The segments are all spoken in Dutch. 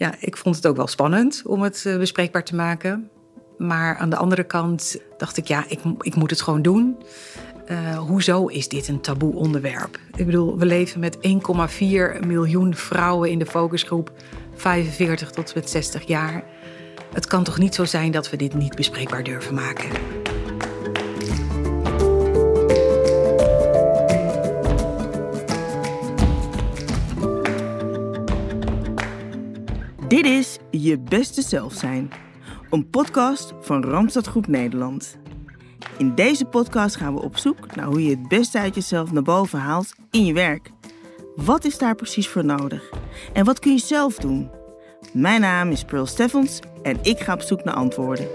Ja, ik vond het ook wel spannend om het eh, bespreekbaar te maken. Maar aan de andere kant dacht ik, ja, ik, ik moet het gewoon doen. Uh, hoezo is dit een taboe onderwerp? Ik bedoel, we leven met 1,4 miljoen vrouwen in de focusgroep 45 tot met 60 jaar. Het kan toch niet zo zijn dat we dit niet bespreekbaar durven maken? Dit is Je Beste Zelf Zijn, een podcast van Randstad Groep Nederland. In deze podcast gaan we op zoek naar hoe je het beste uit jezelf naar boven haalt in je werk. Wat is daar precies voor nodig? En wat kun je zelf doen? Mijn naam is Pearl Steffens en ik ga op zoek naar antwoorden.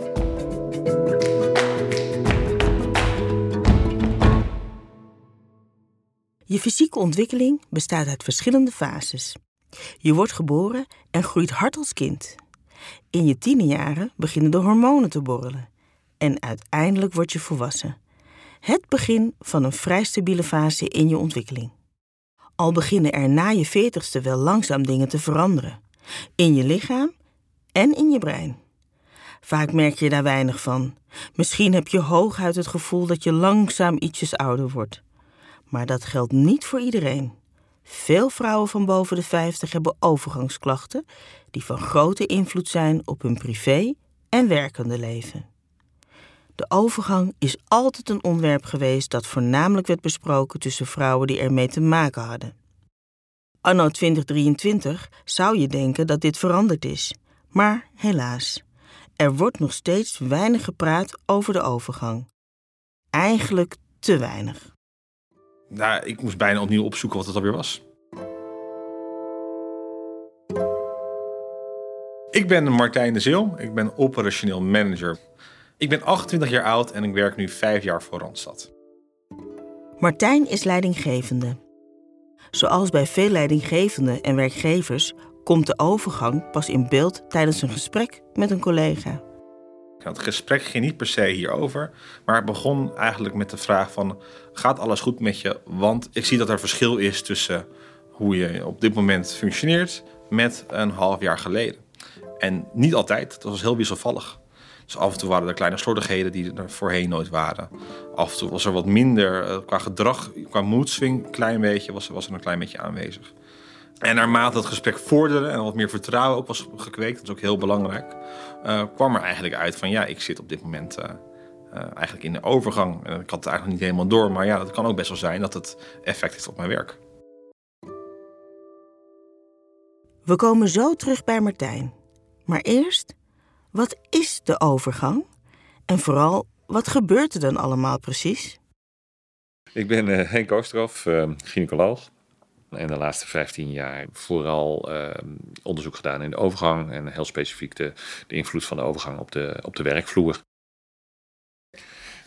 Je fysieke ontwikkeling bestaat uit verschillende fases. Je wordt geboren en groeit hard als kind. In je tienerjaren beginnen de hormonen te borrelen. En uiteindelijk word je volwassen. Het begin van een vrij stabiele fase in je ontwikkeling. Al beginnen er na je veertigste wel langzaam dingen te veranderen. In je lichaam en in je brein. Vaak merk je daar weinig van. Misschien heb je hooguit het gevoel dat je langzaam ietsjes ouder wordt. Maar dat geldt niet voor iedereen. Veel vrouwen van boven de 50 hebben overgangsklachten die van grote invloed zijn op hun privé en werkende leven. De overgang is altijd een onderwerp geweest dat voornamelijk werd besproken tussen vrouwen die ermee te maken hadden. Anno 2023 zou je denken dat dit veranderd is, maar helaas. Er wordt nog steeds weinig gepraat over de overgang. Eigenlijk te weinig. Nou, ik moest bijna opnieuw opzoeken wat het alweer was. Ik ben Martijn de Zeel. Ik ben operationeel manager. Ik ben 28 jaar oud en ik werk nu 5 jaar voor Randstad. Martijn is leidinggevende. Zoals bij veel leidinggevenden en werkgevers komt de overgang pas in beeld tijdens een gesprek met een collega. Het gesprek ging niet per se hierover, maar het begon eigenlijk met de vraag van... gaat alles goed met je? Want ik zie dat er verschil is tussen hoe je op dit moment functioneert met een half jaar geleden. En niet altijd, dat was heel wisselvallig. Dus af en toe waren er kleine slordigheden die er voorheen nooit waren. Af en toe was er wat minder eh, qua gedrag, qua moedswing, een klein beetje, was, was er een klein beetje aanwezig. En naarmate het gesprek vorderde en wat meer vertrouwen ook was gekweekt, dat is ook heel belangrijk, uh, kwam er eigenlijk uit van ja, ik zit op dit moment uh, uh, eigenlijk in de overgang. En ik had het eigenlijk niet helemaal door, maar ja, dat kan ook best wel zijn dat het effect heeft op mijn werk. We komen zo terug bij Martijn. Maar eerst, wat is de overgang? En vooral, wat gebeurt er dan allemaal precies? Ik ben uh, Henk Oosterhoff, uh, gynaecoloog. En de laatste 15 jaar vooral uh, onderzoek gedaan in de overgang. En heel specifiek de, de invloed van de overgang op de, op de werkvloer.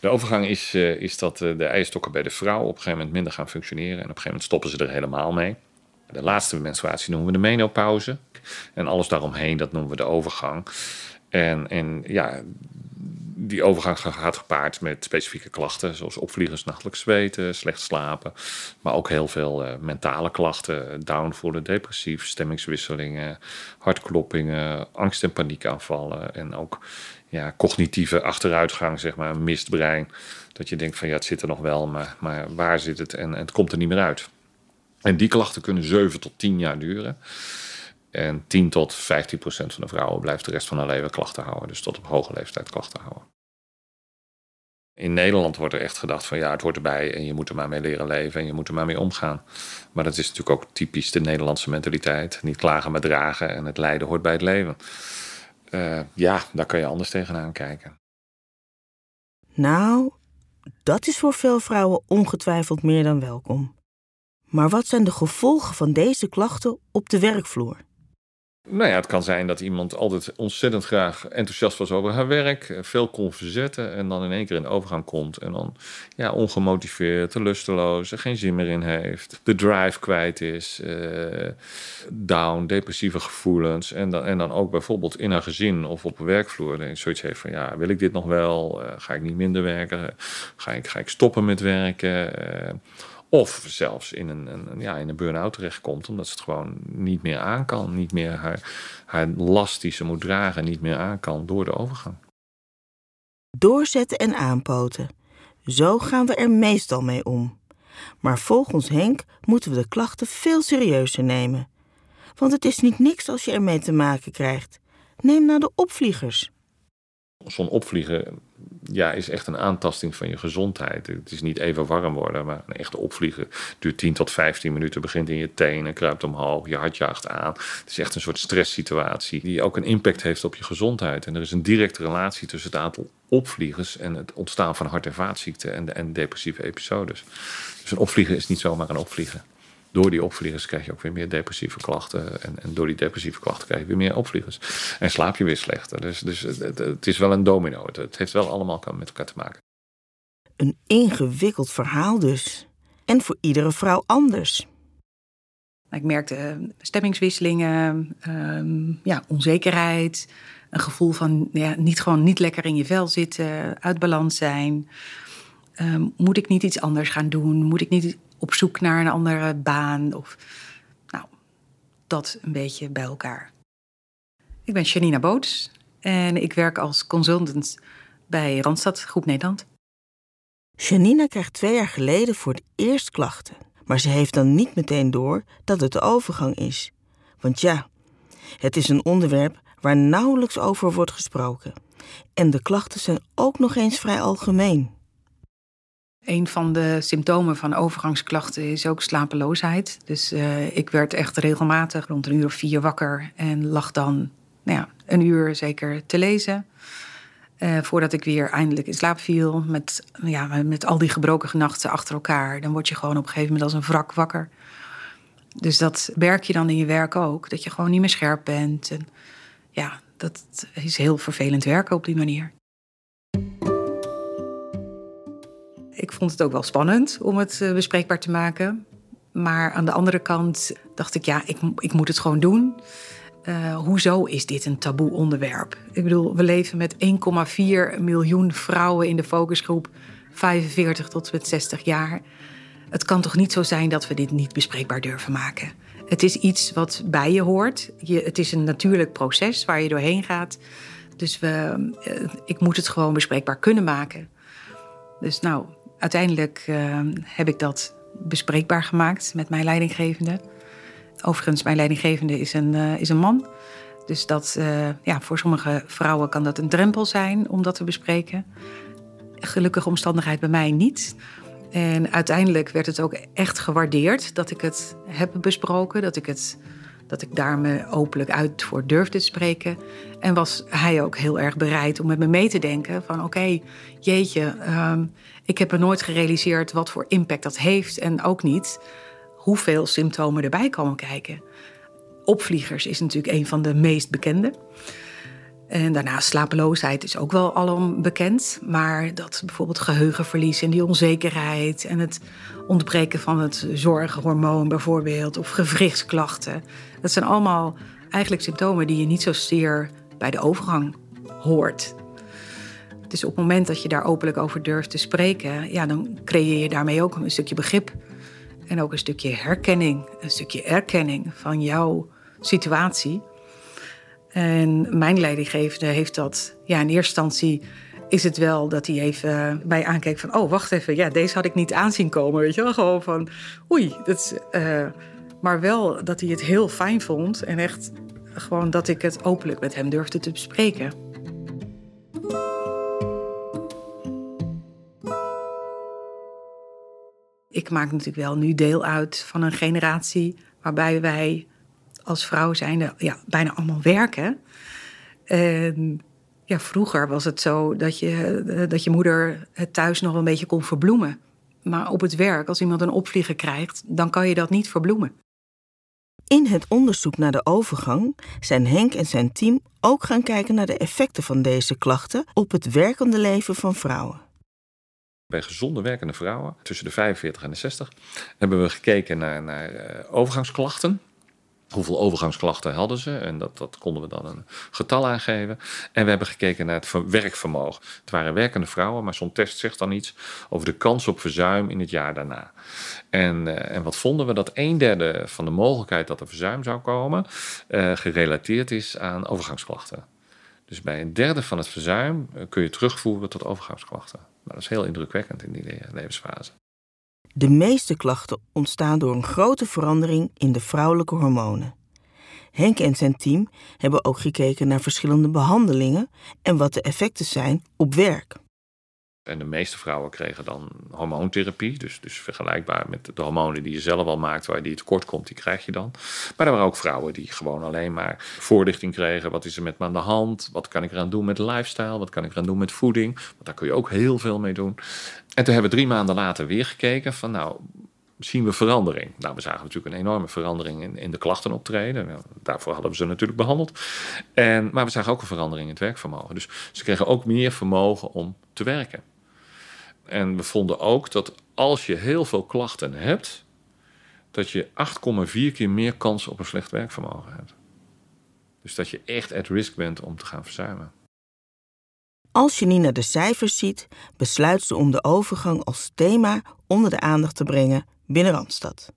De overgang is, is dat de eierstokken bij de vrouw op een gegeven moment minder gaan functioneren. En op een gegeven moment stoppen ze er helemaal mee. De laatste menstruatie noemen we de menopauze. En alles daaromheen, dat noemen we de overgang. En, en ja, die overgang gaat gepaard met specifieke klachten, zoals opvliegers, nachtelijk zweten, slecht slapen. Maar ook heel veel uh, mentale klachten, downvoelen, depressief, stemmingswisselingen, hartkloppingen, angst- en paniekaanvallen. En ook ja, cognitieve achteruitgang, zeg maar, mistbrein. Dat je denkt van ja, het zit er nog wel, maar, maar waar zit het en, en het komt er niet meer uit. En die klachten kunnen 7 tot 10 jaar duren. En 10 tot 15 procent van de vrouwen blijft de rest van haar leven klachten houden. Dus tot op hoge leeftijd klachten houden. In Nederland wordt er echt gedacht van ja, het hoort erbij en je moet er maar mee leren leven en je moet er maar mee omgaan. Maar dat is natuurlijk ook typisch de Nederlandse mentaliteit. Niet klagen, maar dragen en het lijden hoort bij het leven. Uh, ja, daar kan je anders tegenaan kijken. Nou, dat is voor veel vrouwen ongetwijfeld meer dan welkom. Maar wat zijn de gevolgen van deze klachten op de werkvloer? Nou ja, het kan zijn dat iemand altijd ontzettend graag enthousiast was over haar werk, eh, veel kon verzetten en dan in één keer in de overgang komt en dan ja, ongemotiveerd, lusteloos, er geen zin meer in heeft, de drive kwijt is, uh, down, depressieve gevoelens en dan, en dan ook bijvoorbeeld in haar gezin of op een werkvloer zoiets heeft van ja, wil ik dit nog wel, uh, ga ik niet minder werken, ga ik, ga ik stoppen met werken Of zelfs in een, een, ja, in een burn-out terechtkomt, omdat ze het gewoon niet meer aan kan. Niet meer haar, haar last die ze moet dragen, niet meer aan kan door de overgang. Doorzetten en aanpoten. Zo gaan we er meestal mee om. Maar volgens Henk moeten we de klachten veel serieuzer nemen. Want het is niet niks als je ermee te maken krijgt. Neem nou de opvliegers. Zo'n opvliegen ja, is echt een aantasting van je gezondheid. Het is niet even warm worden, maar een echte opvliegen duurt 10 tot 15 minuten. Begint in je tenen, kruipt omhoog, je hart jaagt aan. Het is echt een soort stresssituatie die ook een impact heeft op je gezondheid. En er is een directe relatie tussen het aantal opvliegers en het ontstaan van hart- en vaatziekten en, en depressieve episodes. Dus een opvliegen is niet zomaar een opvliegen door die opvliegers krijg je ook weer meer depressieve klachten. En, en door die depressieve klachten krijg je weer meer opvliegers. En slaap je weer slechter. Dus, dus het, het is wel een domino. Het, het heeft wel allemaal met elkaar te maken. Een ingewikkeld verhaal dus. En voor iedere vrouw anders. Ik merkte eh, stemmingswisselingen, ehm, ja, onzekerheid, een gevoel van ja, niet gewoon niet lekker in je vel zitten, uit balans zijn. Ehm, moet ik niet iets anders gaan doen? Moet ik niet op zoek naar een andere baan. Of, nou, dat een beetje bij elkaar. Ik ben Janina Boots en ik werk als consultant bij Randstad Groep Nederland. Janina krijgt twee jaar geleden voor het eerst klachten. Maar ze heeft dan niet meteen door dat het de overgang is. Want ja, het is een onderwerp waar nauwelijks over wordt gesproken. En de klachten zijn ook nog eens vrij algemeen. Een van de symptomen van overgangsklachten is ook slapeloosheid. Dus uh, ik werd echt regelmatig rond een uur of vier wakker en lag dan nou ja, een uur zeker te lezen. Uh, voordat ik weer eindelijk in slaap viel met, ja, met al die gebroken nachten achter elkaar. Dan word je gewoon op een gegeven moment als een wrak wakker. Dus dat werk je dan in je werk ook. Dat je gewoon niet meer scherp bent. En ja, dat is heel vervelend werken op die manier. Ik vond het ook wel spannend om het eh, bespreekbaar te maken. Maar aan de andere kant dacht ik, ja, ik, ik moet het gewoon doen. Uh, hoezo is dit een taboe onderwerp? Ik bedoel, we leven met 1,4 miljoen vrouwen in de focusgroep 45 tot met 60 jaar. Het kan toch niet zo zijn dat we dit niet bespreekbaar durven maken? Het is iets wat bij je hoort. Je, het is een natuurlijk proces waar je doorheen gaat. Dus we, uh, ik moet het gewoon bespreekbaar kunnen maken. Dus nou, uiteindelijk uh, heb ik dat bespreekbaar gemaakt met mijn leidinggevende. Overigens, mijn leidinggevende is een, uh, is een man. Dus dat, uh, ja, voor sommige vrouwen kan dat een drempel zijn om dat te bespreken. Gelukkige omstandigheid bij mij niet. En uiteindelijk werd het ook echt gewaardeerd dat ik het heb besproken. Dat ik, het, dat ik daar me openlijk uit voor durfde te spreken. En was hij ook heel erg bereid om met me mee te denken: van oké, jeetje, um, ik heb er nooit gerealiseerd wat voor impact dat heeft. En ook niet hoeveel symptomen erbij komen kijken. Opvliegers is natuurlijk een van de meest bekende. En daarnaast slapeloosheid is ook wel alom bekend. Maar dat bijvoorbeeld geheugenverlies en die onzekerheid... en het ontbreken van het zorghormoon bijvoorbeeld... of gewrichtsklachten. Dat zijn allemaal eigenlijk symptomen die je niet zozeer bij de overgang hoort. Dus op het moment dat je daar openlijk over durft te spreken... Ja, dan creëer je daarmee ook een stukje begrip... en ook een stukje herkenning, een stukje erkenning van jouw situatie... En mijn leidinggevende heeft dat, ja, in eerste instantie is het wel dat hij even bij aankijkt van, oh, wacht even, ja, deze had ik niet aanzien komen, weet je wel, gewoon van, oei, dat is, uh, maar wel dat hij het heel fijn vond en echt gewoon dat ik het openlijk met hem durfde te bespreken. Ik maak natuurlijk wel nu deel uit van een generatie waarbij wij als vrouw zijnde ja, bijna allemaal werken. En ja, vroeger was het zo dat je, dat je moeder het thuis nog een beetje kon verbloemen. Maar op het werk, als iemand een opvlieger krijgt, dan kan je dat niet verbloemen. In het onderzoek naar de overgang zijn Henk en zijn team ook gaan kijken naar de effecten van deze klachten op het werkende leven van vrouwen. Bij gezonde werkende vrouwen tussen de 45 en de 60 hebben we gekeken naar, naar uh, overgangsklachten Hoeveel overgangsklachten hadden ze? En dat, dat konden we dan een getal aangeven. En we hebben gekeken naar het werkvermogen. Het waren werkende vrouwen, maar zo'n test zegt dan iets over de kans op verzuim in het jaar daarna. En, uh, en wat vonden we? Dat een derde van de mogelijkheid dat er verzuim zou komen, uh, gerelateerd is aan overgangsklachten. Dus bij een derde van het verzuim uh, kun je terugvoeren tot overgangsklachten. Nou, dat is heel indrukwekkend in die levensfase. De meeste klachten ontstaan door een grote verandering in de vrouwelijke hormonen. Henk en zijn team hebben ook gekeken naar verschillende behandelingen en wat de effecten zijn op werk. En de meeste vrouwen kregen dan hormoontherapie. Dus, dus vergelijkbaar met de hormonen die je zelf al maakt, waar die tekort komt, die krijg je dan. Maar er waren ook vrouwen die gewoon alleen maar voorlichting kregen. Wat is er met me aan de hand? Wat kan ik eraan doen met lifestyle? Wat kan ik eraan doen met voeding? Want daar kun je ook heel veel mee doen. En toen hebben we drie maanden later weer gekeken van nou, zien we verandering. Nou, we zagen natuurlijk een enorme verandering in, in de klachten optreden. Nou, daarvoor hadden we ze natuurlijk behandeld. En, maar we zagen ook een verandering in het werkvermogen. Dus ze kregen ook meer vermogen om te werken. En we vonden ook dat als je heel veel klachten hebt, dat je 8,4 keer meer kans op een slecht werkvermogen hebt. Dus dat je echt at risk bent om te gaan verzuimen. Als je niet naar de cijfers ziet, besluit ze om de overgang als thema onder de aandacht te brengen binnen Randstad.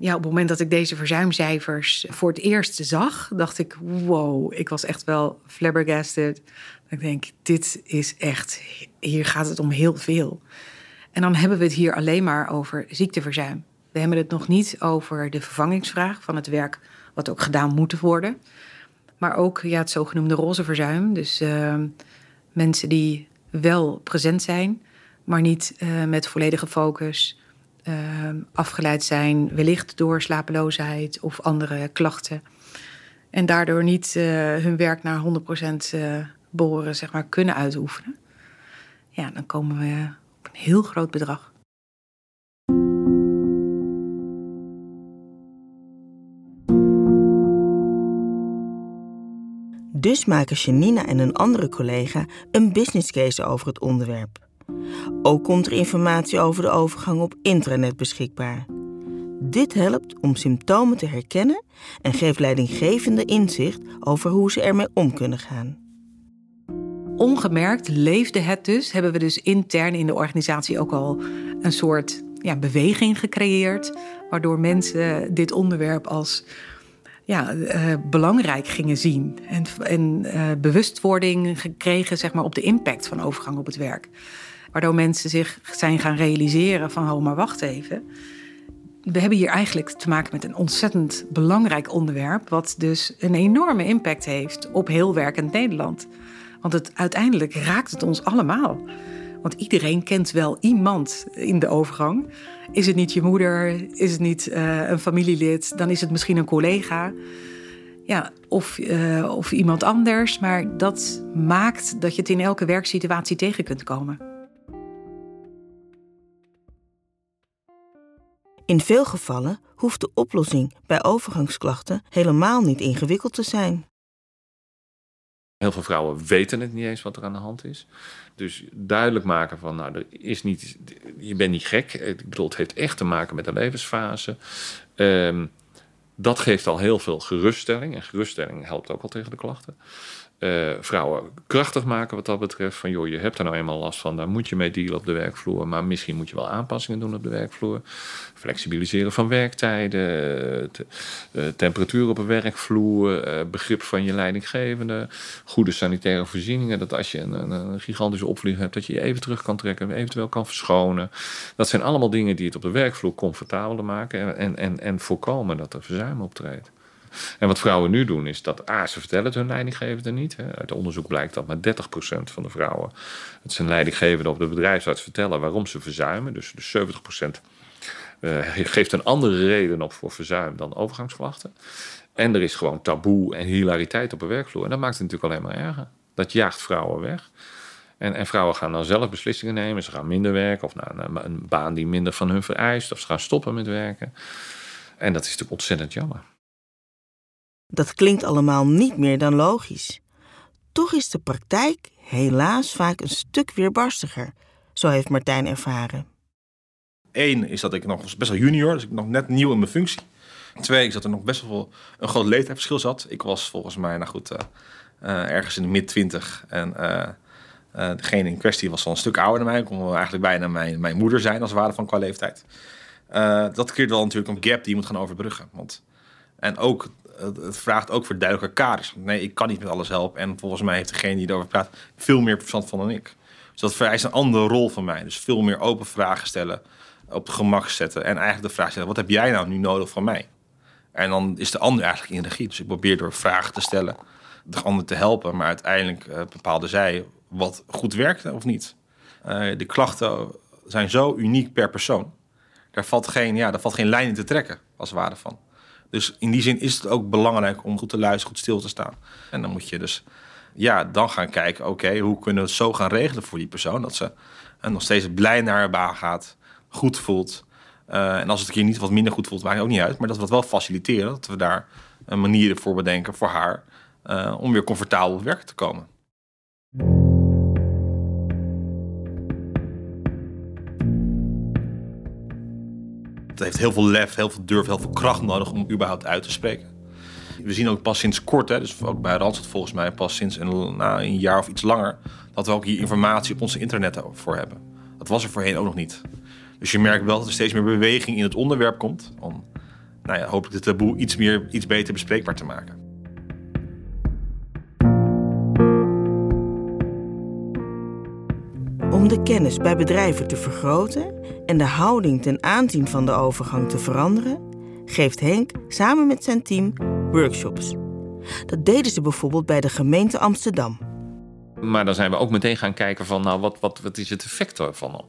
Ja, op het moment dat ik deze verzuimcijfers voor het eerst zag, dacht ik: wow, ik was echt wel flabbergasted. Ik denk, dit is echt, hier gaat het om heel veel. En dan hebben we het hier alleen maar over ziekteverzuim. We hebben het nog niet over de vervangingsvraag van het werk wat ook gedaan moet worden. Maar ook ja, het zogenoemde roze verzuim. Dus uh, mensen die wel present zijn, maar niet uh, met volledige focus uh, afgeleid zijn, wellicht door slapeloosheid of andere klachten. En daardoor niet hun werk naar 100% behoren zeg maar, kunnen uitoefenen, ja, dan komen we op een heel groot bedrag. Dus maken Janina en een andere collega een business case over het onderwerp. Ook komt er informatie over de overgang op intranet beschikbaar. Dit helpt om symptomen te herkennen en geeft leidinggevende inzicht over hoe ze ermee om kunnen gaan ongemerkt leefde het dus. Hebben we dus intern in de organisatie ook al een soort ja, beweging gecreëerd. Waardoor mensen dit onderwerp als ja, uh, belangrijk gingen zien. En, en uh, bewustwording gekregen zeg maar, op de impact van overgang op het werk. Waardoor mensen zich zijn gaan realiseren van, oh maar wacht even. We hebben hier eigenlijk te maken met een ontzettend belangrijk onderwerp... wat dus een enorme impact heeft op heel werkend Nederland. Want het, uiteindelijk raakt het ons allemaal. Want iedereen kent wel iemand in de overgang. Is het niet je moeder, is het niet uh, een familielid, dan is het misschien een collega. Ja, of, uh, of iemand anders. Maar dat maakt dat je het in elke werksituatie tegen kunt komen. In veel gevallen hoeft de oplossing bij overgangsklachten helemaal niet ingewikkeld te zijn. Heel veel vrouwen weten het niet eens wat er aan de hand is. Dus duidelijk maken van, nou, er is niet, je bent niet gek. Ik bedoel, het heeft echt te maken met de levensfase. Um, dat geeft al heel veel geruststelling. En geruststelling helpt ook al tegen de klachten. Uh, vrouwen krachtig maken wat dat betreft. Van joh, je hebt er nou eenmaal last van, daar moet je mee dealen op de werkvloer. Maar misschien moet je wel aanpassingen doen op de werkvloer. Flexibiliseren van werktijden, te, uh, temperatuur op een werkvloer, uh, begrip van je leidinggevende, goede sanitaire voorzieningen. Dat als je een, een, gigantische opvlieg hebt, dat je je even terug kan trekken en eventueel kan verschonen. Dat zijn allemaal dingen die het op de werkvloer comfortabeler maken en, en, en voorkomen dat er verzuim optreedt. En wat vrouwen nu doen is dat, A, ze vertellen het hun leidinggevende niet. Uit onderzoek blijkt dat maar 30% van de vrouwen het zijn leidinggevende of de bedrijfsarts vertellen waarom ze verzuimen. Dus, dus 70% uh, geeft een andere reden op voor verzuim dan overgangsklachten. En er is gewoon taboe en hilariteit op de werkvloer. En dat maakt het natuurlijk alleen maar erger. Dat jaagt vrouwen weg. En, en, vrouwen gaan dan zelf beslissingen nemen. Ze gaan minder werken of naar een, een baan die minder van hun vereist. Of ze gaan stoppen met werken. En dat is natuurlijk ontzettend jammer. Dat klinkt allemaal niet meer dan logisch. Toch is de praktijk helaas vaak een stuk weerbarstiger, zo heeft Martijn ervaren. Eén is dat ik nog best wel junior, dus ik nog net nieuw in mijn functie. Twee is dat er nog best wel een groot leeftijdsverschil zat. Ik was volgens mij, nou goed, ergens in de mid twintig. En degene in kwestie was al een stuk ouder dan mij. Kon eigenlijk bijna mijn, mijn moeder zijn als het ware van qua leeftijd. dat creëert wel natuurlijk een gap die je moet gaan overbruggen. Want, en ook het vraagt ook voor duidelijke kaders. Nee, ik kan niet met alles helpen. En volgens mij heeft degene die erover praat veel meer verstand van dan ik. Dus dat vereist een andere rol van mij. Dus veel meer open vragen stellen, op het gemak zetten. En eigenlijk de vraag stellen, wat heb jij nou nu nodig van mij? En dan is de ander eigenlijk in regie. Dus ik probeer door vragen te stellen, de ander te helpen. Maar uiteindelijk uh, bepaalde zij wat goed werkte of niet. Uh, de klachten zijn zo uniek per persoon. Daar valt geen, ja, daar valt geen lijn in te trekken, als het ware van. Dus in die zin is het ook belangrijk om goed te luisteren, goed stil te staan. En dan moet je dus ja, dan gaan kijken, oké, hoe kunnen we het zo gaan regelen voor die persoon dat ze nog steeds blij naar haar baan gaat, goed voelt. Uh, en als het een keer niet wat minder goed voelt, maakt het ook niet uit. Maar dat we dat wel faciliteren, dat we daar manieren voor bedenken voor haar uh, om weer comfortabel op werk te komen. Heeft heel veel lef, heel veel durf, heel veel kracht nodig om überhaupt uit te spreken. We zien ook pas sinds kort, hè, dus ook bij Randstad volgens mij pas sinds een, na een jaar of iets langer, dat we ook hier informatie op onze internet voor hebben. Dat was er voorheen ook nog niet. Dus je merkt wel dat er steeds meer beweging in het onderwerp komt om nou ja, hopelijk de taboe iets, meer, iets beter bespreekbaar te maken. Om de kennis bij bedrijven te vergroten en de houding ten aanzien van de overgang te veranderen, geeft Henk samen met zijn team workshops. Dat deden ze bijvoorbeeld bij de gemeente Amsterdam. Maar dan zijn we ook meteen gaan kijken van, nou, wat, wat, wat is het effect ervan?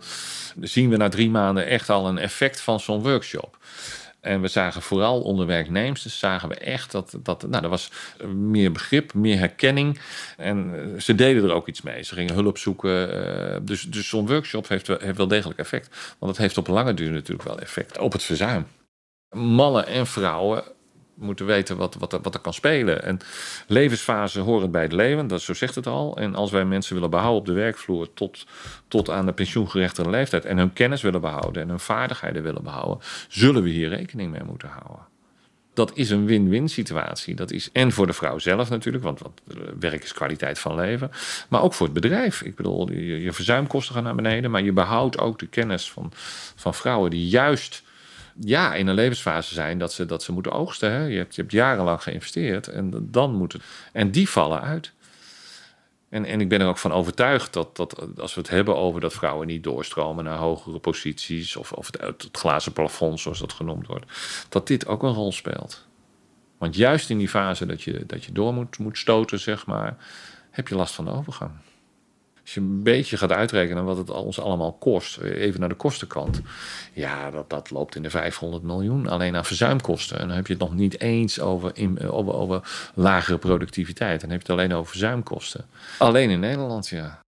Zien we na drie maanden echt al een effect van zo'n workshop? En we zagen vooral onder werknemers, dus zagen we echt dat, dat nou, er was meer begrip, meer herkenning. En eh, ze deden er ook iets mee. Ze gingen hulp zoeken. Eh, dus dus zo'n workshop heeft, heeft wel degelijk effect. Want dat heeft op lange duur natuurlijk wel effect op het verzuim. Mannen en vrouwen moeten weten wat, wat, wat er kan spelen. En levensfase horen bij het leven, dat, zo zegt het al. En als wij mensen willen behouden op de werkvloer tot, tot aan de pensioengerechtigde leeftijd... en hun kennis willen behouden en hun vaardigheden willen behouden... zullen we hier rekening mee moeten houden. Dat is een win-win situatie. Dat is en voor de vrouw zelf natuurlijk, want, want werk is kwaliteit van leven. Maar ook voor het bedrijf. Ik bedoel, je, je verzuimkosten gaan naar beneden, maar je behoudt ook de kennis van, van vrouwen die juist ja, in een levensfase zijn dat ze, dat ze moeten oogsten. Hè? Je, hebt, je hebt jarenlang geïnvesteerd en dan moet het. En die vallen uit. En, en ik ben er ook van overtuigd dat, dat als we het hebben over dat vrouwen niet doorstromen naar hogere posities, of, of het, het glazen plafond, zoals dat genoemd wordt, dat dit ook een rol speelt. Want juist in die fase dat je, dat je door moet, moet stoten, zeg maar, heb je last van de overgang. Als je een beetje gaat uitrekenen wat het ons allemaal kost, even naar de kostenkant. Ja, dat, dat loopt in de 500 miljoen alleen aan verzuimkosten. En dan heb je het nog niet eens over, over, over lagere productiviteit. Dan heb je het alleen over verzuimkosten. Alleen in Nederland, ja.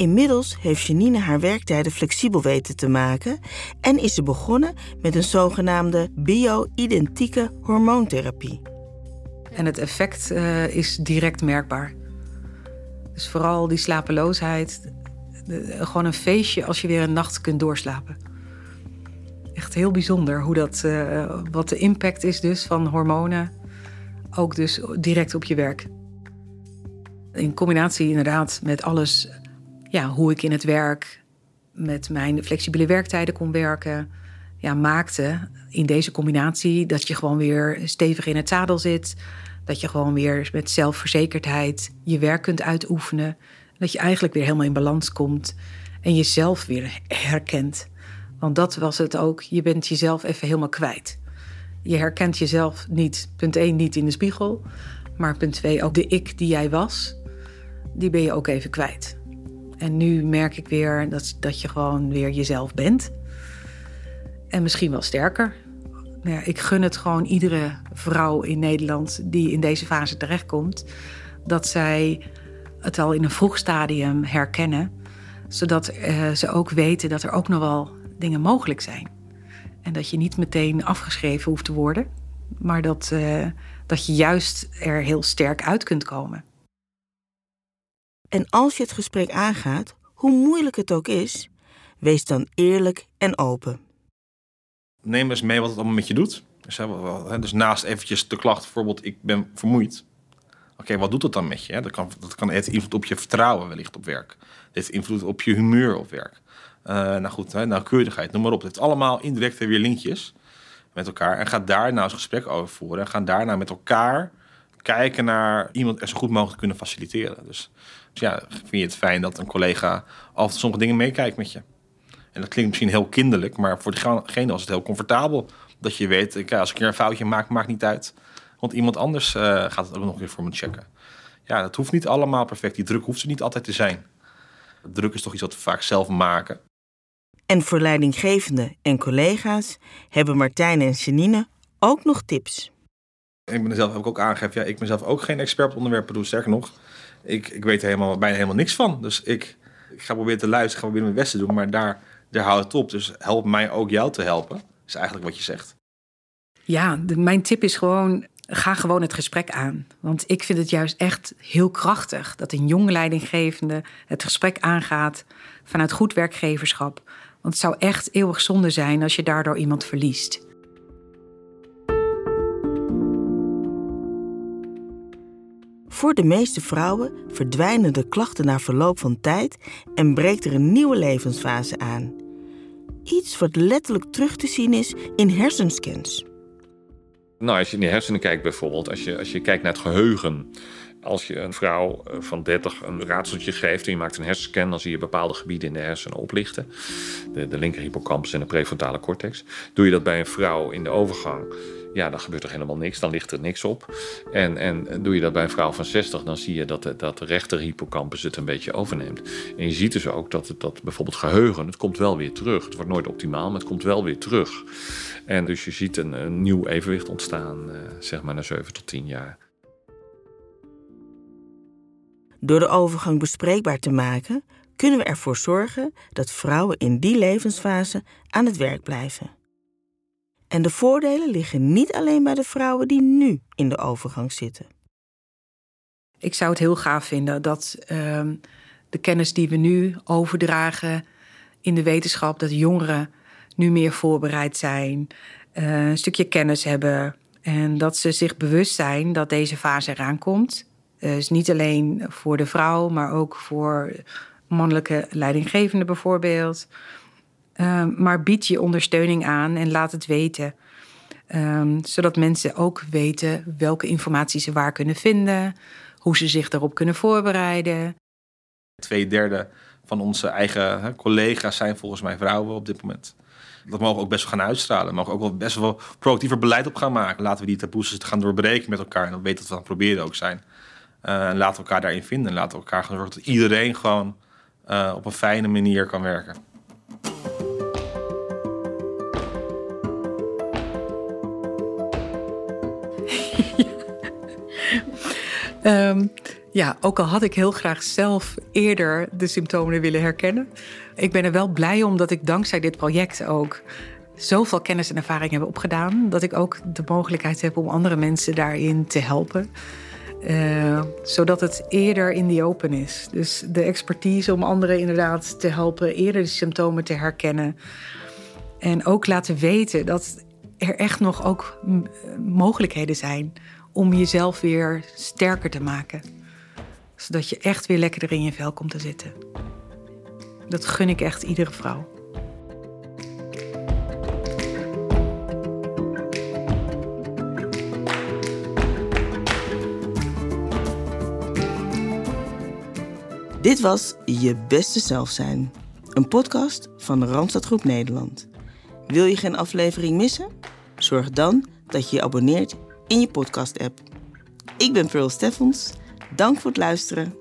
Inmiddels heeft Janine haar werktijden flexibel weten te maken en is ze begonnen met een zogenaamde bio-identieke hormoontherapie. En het effect uh, is direct merkbaar. Dus vooral die slapeloosheid, gewoon een feestje als je weer een nacht kunt doorslapen. Echt heel bijzonder hoe dat, uh, wat de impact is dus van hormonen, ook dus direct op je werk. In combinatie inderdaad met alles ja, hoe ik in het werk met mijn flexibele werktijden kon werken. Ja, maakte in deze combinatie dat je gewoon weer stevig in het zadel zit. Dat je gewoon weer met zelfverzekerdheid je werk kunt uitoefenen. Dat je eigenlijk weer helemaal in balans komt en jezelf weer herkent. Want dat was het ook. Je bent jezelf even helemaal kwijt. Je herkent jezelf niet, punt 1, niet in de spiegel. Maar punt 2, ook de ik die jij was, die ben je ook even kwijt. En nu merk ik weer dat, dat je gewoon weer jezelf bent. En misschien wel sterker. Ja, ik gun het gewoon iedere vrouw in Nederland die in deze fase terechtkomt, dat zij het al in een vroeg stadium herkennen, zodat uh, ze ook weten dat er ook nog wel dingen mogelijk zijn. En dat je niet meteen afgeschreven hoeft te worden, maar dat, uh, dat je juist er heel sterk uit kunt komen. En als je het gesprek aangaat, hoe moeilijk het ook is, wees dan eerlijk en open. Neem eens mee wat het allemaal met je doet. Dus, dus naast eventjes de klacht, bijvoorbeeld ik ben vermoeid. Oké, wat doet dat dan met je? Dat kan, dat kan invloed op je vertrouwen wellicht op werk. Het heeft invloed op je humeur op werk. Uh, nou goed, nauwkeurigheid, noem maar op. Het heeft allemaal indirect weer linkjes met elkaar. En ga daar nou eens gesprek over voeren. En ga daarna met elkaar kijken naar iemand er zo goed mogelijk kunnen faciliteren. Dus, dus ja, vind je het fijn dat een collega altijd sommige dingen meekijkt met je. En dat klinkt misschien heel kinderlijk, maar voor degene was het heel comfortabel. Dat je weet, ik, als ik er een foutje maak, maakt niet uit. Want iemand anders uh, gaat het ook nog weer voor me checken. Ja, dat hoeft niet allemaal perfect. Die druk hoeft er niet altijd te zijn. Druk is toch iets wat we vaak zelf maken. En voor leidinggevenden en collega's hebben Martijn en Janine ook nog tips. Ik ben zelf ook aangegeven, ja, ik ben zelf ook geen expert op onderwerpen. Doe sterker nog, ik, ik weet er helemaal, bijna helemaal niks van. Dus ik, ik ga proberen te luisteren, ga proberen mijn best te doen. Maar daar, daar houdt het op. Dus help mij ook jou te helpen, is eigenlijk wat je zegt. Ja, mijn tip is gewoon, ga gewoon het gesprek aan. Want ik vind het juist echt heel krachtig dat een jonge leidinggevende het gesprek aangaat vanuit goed werkgeverschap. Want het zou echt eeuwig zonde zijn als je daardoor iemand verliest. Voor de meeste vrouwen verdwijnen de klachten na verloop van tijd en breekt er een nieuwe levensfase aan. Iets wat letterlijk terug te zien is in hersenscans. Nou, als je in de hersenen kijkt bijvoorbeeld, als je, als je kijkt naar het geheugen. Als je een vrouw eh, van 30 een raadseltje geeft en je maakt een hersenscan, dan zie je bepaalde gebieden in de hersenen oplichten. De, de linker hippocampus en de prefrontale cortex. Doe je dat bij een vrouw in de overgang, ja, dan gebeurt er helemaal niks, dan ligt er niks op. En, en doe je dat bij een vrouw van 60, dan zie je dat de, dat de rechter hippocampus het een beetje overneemt. En je ziet dus ook dat, het, dat bijvoorbeeld geheugen, het komt wel weer terug. Het wordt nooit optimaal, maar het komt wel weer terug. En dus je ziet een, een nieuw evenwicht ontstaan, uh, zeg maar na 7 tot 10 jaar. Door de overgang bespreekbaar te maken, kunnen we ervoor zorgen dat vrouwen in die levensfase aan het werk blijven. En de voordelen liggen niet alleen bij de vrouwen die nu in de overgang zitten. Ik zou het heel gaaf vinden dat uh, de kennis die we nu overdragen in de wetenschap, dat jongeren nu meer voorbereid zijn, uh, een stukje kennis hebben en dat ze zich bewust zijn dat deze fase eraan komt. Dus niet alleen voor de vrouw, maar ook voor mannelijke leidinggevenden bijvoorbeeld. Uh, maar bied je ondersteuning aan en laat het weten. Um, zodat mensen ook weten welke informatie ze waar kunnen vinden, hoe ze zich daarop kunnen voorbereiden. Twee derde van onze eigen hè, collega's zijn volgens mij vrouwen op dit moment. Dat mogen we ook best wel gaan uitstralen. We mogen ook wel best wel proactiever beleid op gaan maken. Laten we die taboes gaan doorbreken met elkaar. En dat weten dat we aan het proberen ook zijn. Uh, en laten we elkaar daarin vinden. En laten we elkaar gaan zorgen dat iedereen gewoon uh, op een fijne manier kan werken. Um, ja, ook al had ik heel graag zelf eerder de symptomen willen herkennen. Ik ben er wel blij om dat ik dankzij dit project ook zoveel kennis en ervaring heb opgedaan. Dat ik ook de mogelijkheid heb om andere mensen daarin te helpen. Uh, zodat het eerder in die open is. Dus de expertise om anderen inderdaad te helpen eerder de symptomen te herkennen. En ook laten weten dat er echt nog ook mogelijkheden zijn om jezelf weer sterker te maken. Zodat je echt weer lekkerder in je vel komt te zitten. Dat gun ik echt iedere vrouw. Dit was Je Beste Zelf Zijn, een podcast van Randstad Groep Nederland. Wil je geen aflevering missen? Zorg dan dat je je abonneert in je podcast-app. Ik ben Pearl Steffens. Dank voor het luisteren.